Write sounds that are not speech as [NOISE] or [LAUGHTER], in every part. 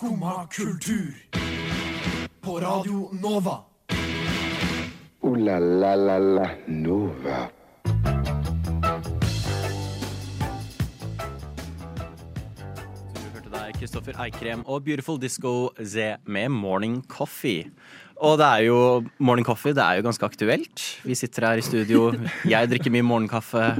Skumma kultur. På Radio Nova. O-la-la-la-la Nova. Du hørte deg Kristoffer Eikrem og Beautiful Disco Z med Morning Coffee. Og det er jo Morning Coffee, det er jo ganske aktuelt. Vi sitter her i studio, jeg drikker mye morgenkaffe.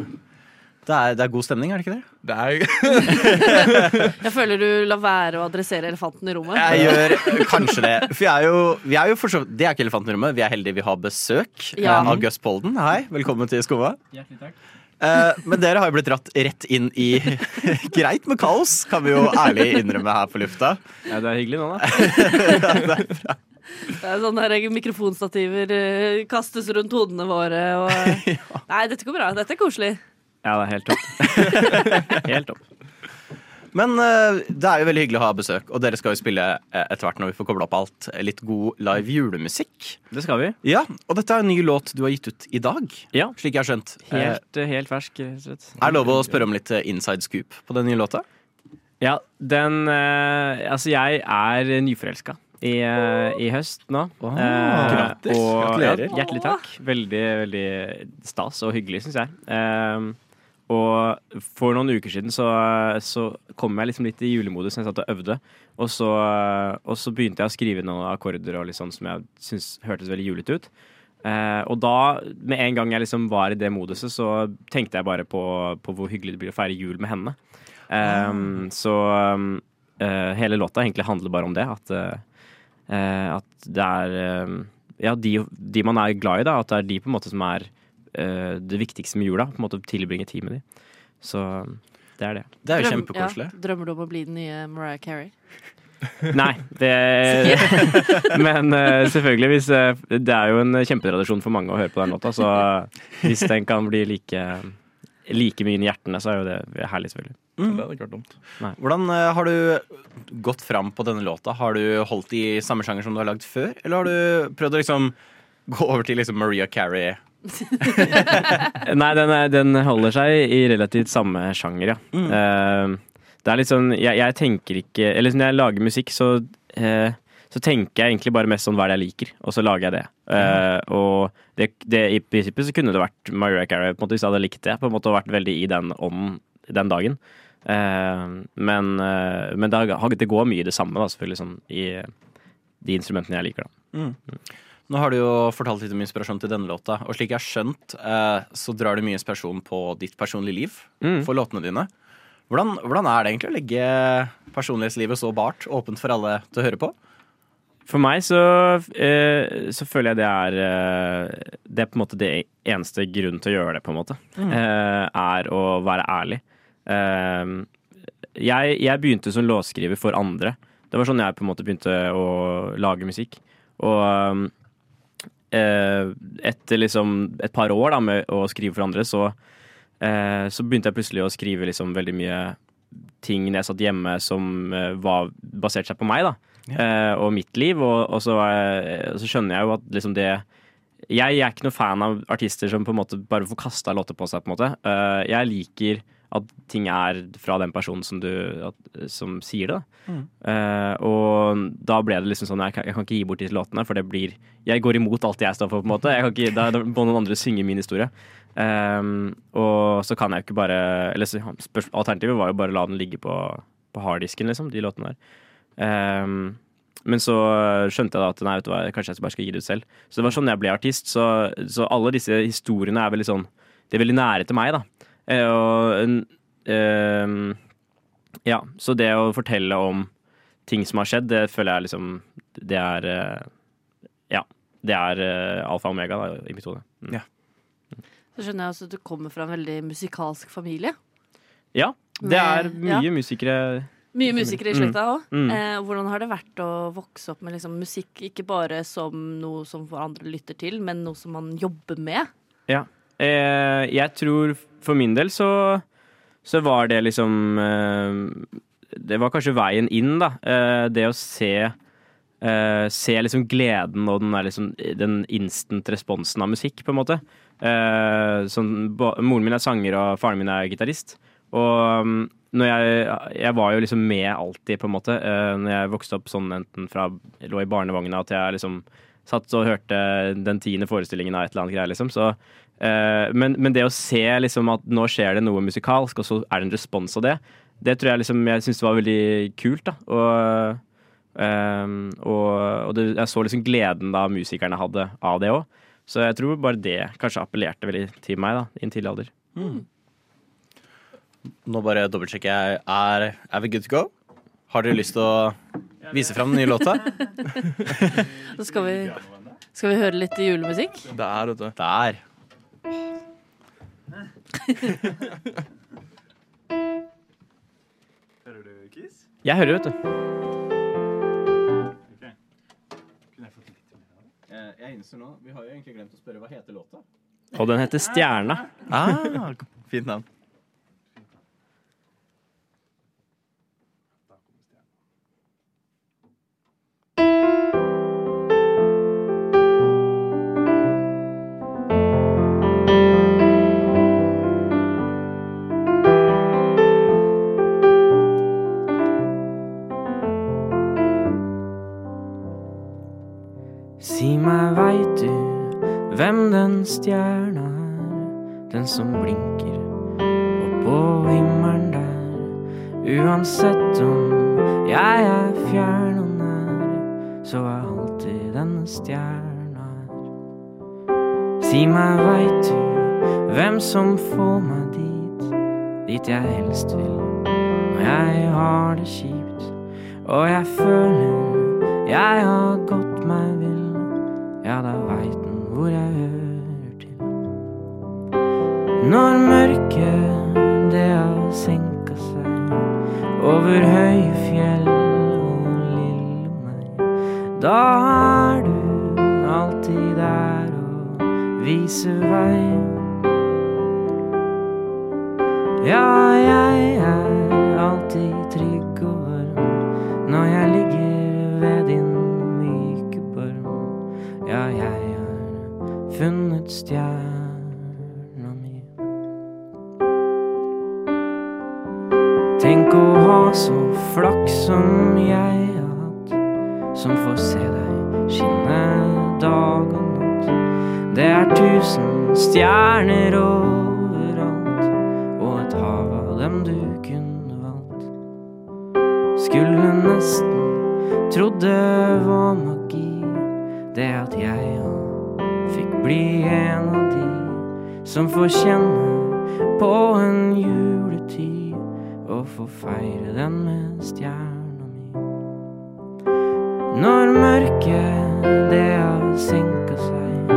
Det er, det er god stemning, er det ikke det? Det er [LAUGHS] Jeg føler du lar være å adressere elefanten i rommet. Jeg gjør kanskje det. For vi er jo, vi er jo for så Det er ikke elefanten i rommet. Vi er heldige vi har besøk Ja. eh, av Gus Polden. Hei, velkommen til Skumma. Hjertelig takk. Eh, men dere har jo blitt dratt rett inn i [LAUGHS] Greit med kaos, kan vi jo ærlig innrømme her på lufta. Ja, det er hyggelig nå, da. [LAUGHS] Det er sånne der mikrofonstativer eh, kastes rundt hodene våre. Og... Nei, dette går bra. Dette er koselig. Ja, det er helt topp. [LAUGHS] Helt topp. Men eh, det er jo veldig hyggelig å ha besøk, og dere skal jo spille eh, etter hvert når vi får kobla opp alt, eh, litt god live julemusikk. Det skal vi. Ja, Og dette er en ny låt du har gitt ut i dag, Ja. slik jeg har skjønt. Helt, helt fersk, rett og slett. er det lov å spørre om litt inside scoop på den nye låta? Ja, den eh, Altså, jeg er nyforelska. I, eh, I høst nå. Eh, grattis. Og, Gratulerer. Ja, hjertelig takk. Veldig, veldig stas og hyggelig, syns jeg. Eh, og for noen uker siden så, så kom jeg liksom litt i julemodus når jeg satt og øvde. Og så, og så begynte jeg å skrive noen akkorder og litt sånn som jeg syntes hørtes veldig julete ut. Eh, og da, med en gang jeg liksom var i det moduset, så tenkte jeg bare på, på hvor hyggelig det blir å feire jul med henne. Eh, Så eh, hele låta egentlig handler bare om det. At, eh, at det er eh, Ja, de, de man er glad i, da. At det er de på en måte som er det viktigste med jula. På en måte Tilbringe tid med de. Så det er det. Det er jo Drøm- kjempekoselig. Ja, drømmer du om å bli den nye Mariah Carey? [LAUGHS] Nei, det [LAUGHS] Men eh, selvfølgelig, hvis eh, Det er jo en kjempetradisjon for mange å høre på den låta, så hvis den kan bli like Like mye inn i hjertene, så er jo det herlig, selvfølgelig. Det hadde ikke vært dumt. Hvordan eh, har du gått fram på denne låta? Har du holdt i samme sjanger som du har lagd før, eller har du prøvd å liksom gå over til liksom Maria Carey? [LAUGHS] Nei, den, er- den holder seg i relativt samme sjanger, ja. Eh, det er litt sånn jeg, jeg tenker ikke Eller når jeg lager musikk, så uh, så tenker jeg egentlig bare mest sånn hva er det jeg liker, og så lager jeg det. Eh, og det, det, i prinsippet så kunne det vært Mariah Carey på en måte, hvis jeg hadde likt det. På en måte og vært veldig i den ånden den dagen. Eh, men, eh, men det, det går mye i det samme, da, selvfølgelig, sånn, i de instrumentene jeg liker. da. Nå har du jo fortalt litt om inspirasjon til denne låta, og slik jeg har skjønt, eh, så drar du mye inspirasjon på ditt personlige liv Mm. for låtene dine. Hvordan, hvordan er det egentlig å legge personlighetslivet så bart, åpent for alle til å høre på? For meg så, eh, så føler jeg det er eh, Det er på en måte det eneste grunnen til å gjøre det, på en måte. Eh, er å være ærlig. Jeg, jeg begynte som låtskriver for andre. Det var sånn jeg på en måte begynte å lage musikk. Og etter liksom et par år da, med å skrive for andre, så, eh, så begynte jeg plutselig å skrive liksom veldig mye ting når jeg satt hjemme som eh, var basert seg på meg, da. Eh, og mitt liv. Og, og så, eh, så skjønner jeg jo at liksom det jeg, jeg er ikke noe fan av artister som på en måte bare får kasta låter på seg. på en måte. Eh, jeg liker at ting er fra den personen som, du, at, som sier det. da. Uh, og da ble det liksom sånn jeg kan, jeg kan ikke gi bort disse låtene, for det blir Jeg går imot alt jeg står for, på en måte. Ikke, da, må noen andre synge min historie. Um, og så kan jeg jo ikke bare Eller så, alternativet var jo bare å la den ligge på, på harddisken, liksom, de låtene der. Um, men så skjønte jeg da at nei, vet du hva, kanskje jeg bare skal gi det ut selv. Så det var sånn jeg ble artist. Så, så alle disse historiene er veldig sånn De er veldig nære til meg, da. Eh, og en- ehm, Ja, så det å fortelle om ting som har skjedd, det føler jeg liksom Det er eh, Ja. Det er eh, alfa og omega da, i mitt hode. Mm. Så skjønner jeg også at du kommer fra en veldig musikalsk familie. Ja. Det er mye ja. musikere Mye musikere i slekta òg. Mm. Eh, hvordan har det vært å vokse opp med liksom musikk, ikke bare som noe som andre lytter til, men noe som man jobber med? Ja. Eh, jeg tror for min del så, så var det liksom eh, Det var kanskje veien inn, da. Eh, det å se eh, Se liksom gleden og den, liksom, den instant responsen av musikk, på en måte. Eh, sånn, moren min er sanger, og faren min er gitarist. Og, når jeg, jeg var jo liksom med alltid, på en måte. Uh, når jeg vokste opp sånn enten fra lå i barnevogna at jeg liksom satt og hørte den tiende forestillingen av et eller annet greier, liksom. Så, eh, men, men, det å se liksom at nå skjer det noe musikalsk, og så er det en respons av det, det tror jeg liksom jeg syntes var veldig kult, da. Og, eh, og, og det, jeg så liksom gleden da musikerne hadde av det òg. Så jeg tror bare det kanskje appellerte veldig til meg da, i en tidlig alder. Mm. Nå bare dobbeltsjekker jeg. Er, er vi good to go? Har dere lyst til å vise fram den nye låta? [LAUGHS] Så skal vi, skal vi høre litt julemusikk? Der, vet du. Der. Hører du Kiss? Jeg hører, vet du. Eh, jeg innser nå, Vi har jo egentlig glemt å spørre hva heter låta. Og den heter Stjerna. Ah, fint navn. Stjerna er, den som blinker oppå himmelen der. Uansett om jeg er fjern og nær, så er alltid denne stjerna her. Si meg, veit du hvem som får meg dit, dit jeg helst vil når jeg har det kjipt, og jeg føler jeg har gått meg vill, ja, da veit den hvor jeg hører. Når mørket det har senka seg over høye fjell og lille meg, da er du alltid der og viser vei. Ja, jeg er alltid trygg og varm når jeg ligger ved din myke barm. Ja, jeg har funnet stjerner. Så flaks som jeg har hatt, som får se deg skinne dag og natt. Det er tusen stjerner overalt, og et hav av dem du kunne valgt. Skulle nesten trodd det var magi, det at jeg òg fikk bli en av de som får kjenne på en juletid og få feire den med stjerna mi. Når mørket det har senka seg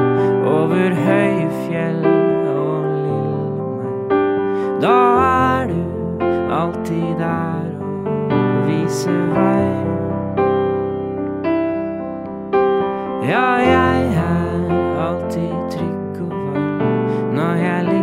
over høye fjell og lille meg, da er du alltid der og viser vei. Ja, jeg er alltid trygg og varm når jeg ligger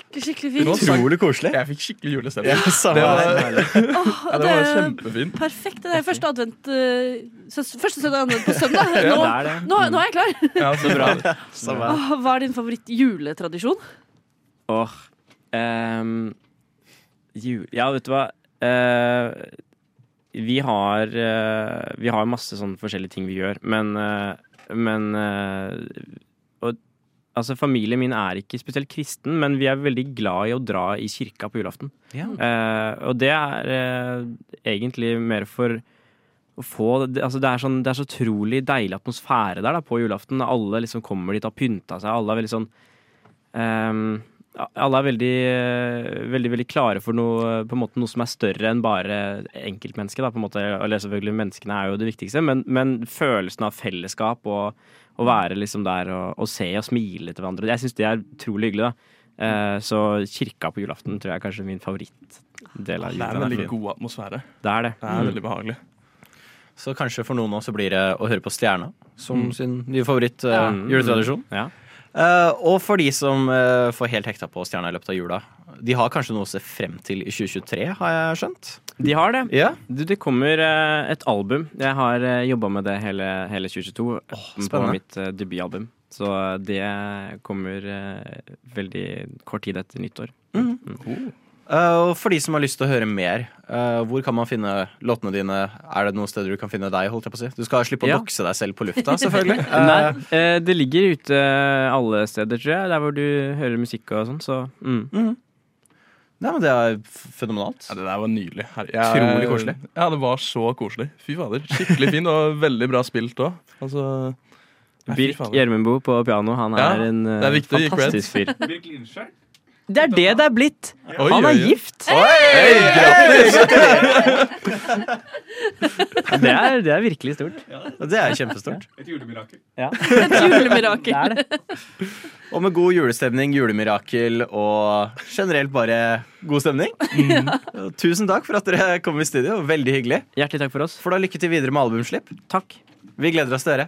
skikkelig fint. Utrolig koselig. Jeg fikk skikkelig julestemning. Ja, det, var, oh, [LAUGHS] ja, det var kjempefint. Perfekt. Det er første advent uh, Første søndag advent på søndag. Ja, Nå, det er det. nå, nå er jeg klar. Ja, så bra. [LAUGHS] Så bra. Oh, hva er din favoritt-juletradisjon? Åh ehm, jul Ja, vet du hva? Uh, vi har uh, Vi har masse sånne forskjellige ting vi gjør, men Men Altså, familien min er ikke spesielt kristen, men vi er veldig glad i å dra i kirka på julaften. Ja. Eh, og det er eh, egentlig mer for å få altså det, er sånn, det er så utrolig deilig atmosfære der da, på julaften. Alle liksom kommer dit og har pynta seg. Alle er veldig sånn ehm, Alle er veldig, eh, veldig veldig klare for noe, på en måte, noe som er større enn bare enkeltmennesket. da, på en måte, Eller selvfølgelig, menneskene er jo det viktigste, men, men følelsen av fellesskap og, Å være liksom der og, og se og smile til hverandre. Jeg syns det er utrolig hyggelig, da. Eh, så kirka på julaften tror jeg er kanskje min favorittdel av Det er en veldig god atmosfære. Det er det. Det er veldig behagelig. Så kanskje for noen også blir det å høre på Stjerna som Mm. sin nye favoritt eh, Mm. juletradisjon. Ja. Eh, og for de som eh, får helt hekta på Stjerna i løpet av jula, de har kanskje noe å se frem til i 2023, har jeg skjønt? De har det. Ja. Du, det kommer eh, et album. Jeg har uh, jobba med det hele, hele 2022 på mitt eh, debutalbum. Så det kommer eh, veldig kort tid etter nyttår. Eh, og for de som har lyst til å høre mer, uh, hvor kan man finne låtene dine? Er det noen steder du kan finne deg? holdt jeg på å si? Du skal slippe å Ja. dokse deg selv på lufta, selvfølgelig. Uh, [LAUGHS] Nei, eh, det ligger ute alle steder, tror jeg. Der hvor du hører musikk og sånn. Så mm. Nei, men Det er fenomenalt. Ja, det der var nydelig. Utrolig koselig. Ja, det var så koselig. Fy fader. Skikkelig fin og veldig bra spilt òg. Altså Birk. Gjermundbo på piano, han Ja, er en eh, det er viktig gi fantastisk fyr. Det er det det er blitt! Oi, Han er oi. gift! Det er, det er virkelig stort. Det er kjempestort. Et julemirakel. [LAUGHS] Det er det. Og med god julestemning, julemirakel og generelt bare god stemning. Tusen takk for at dere kom i studio. Veldig hyggelig. Hjertelig takk for oss. For da lykke til videre med albumslipp. Takk. Vi gleder oss til dere.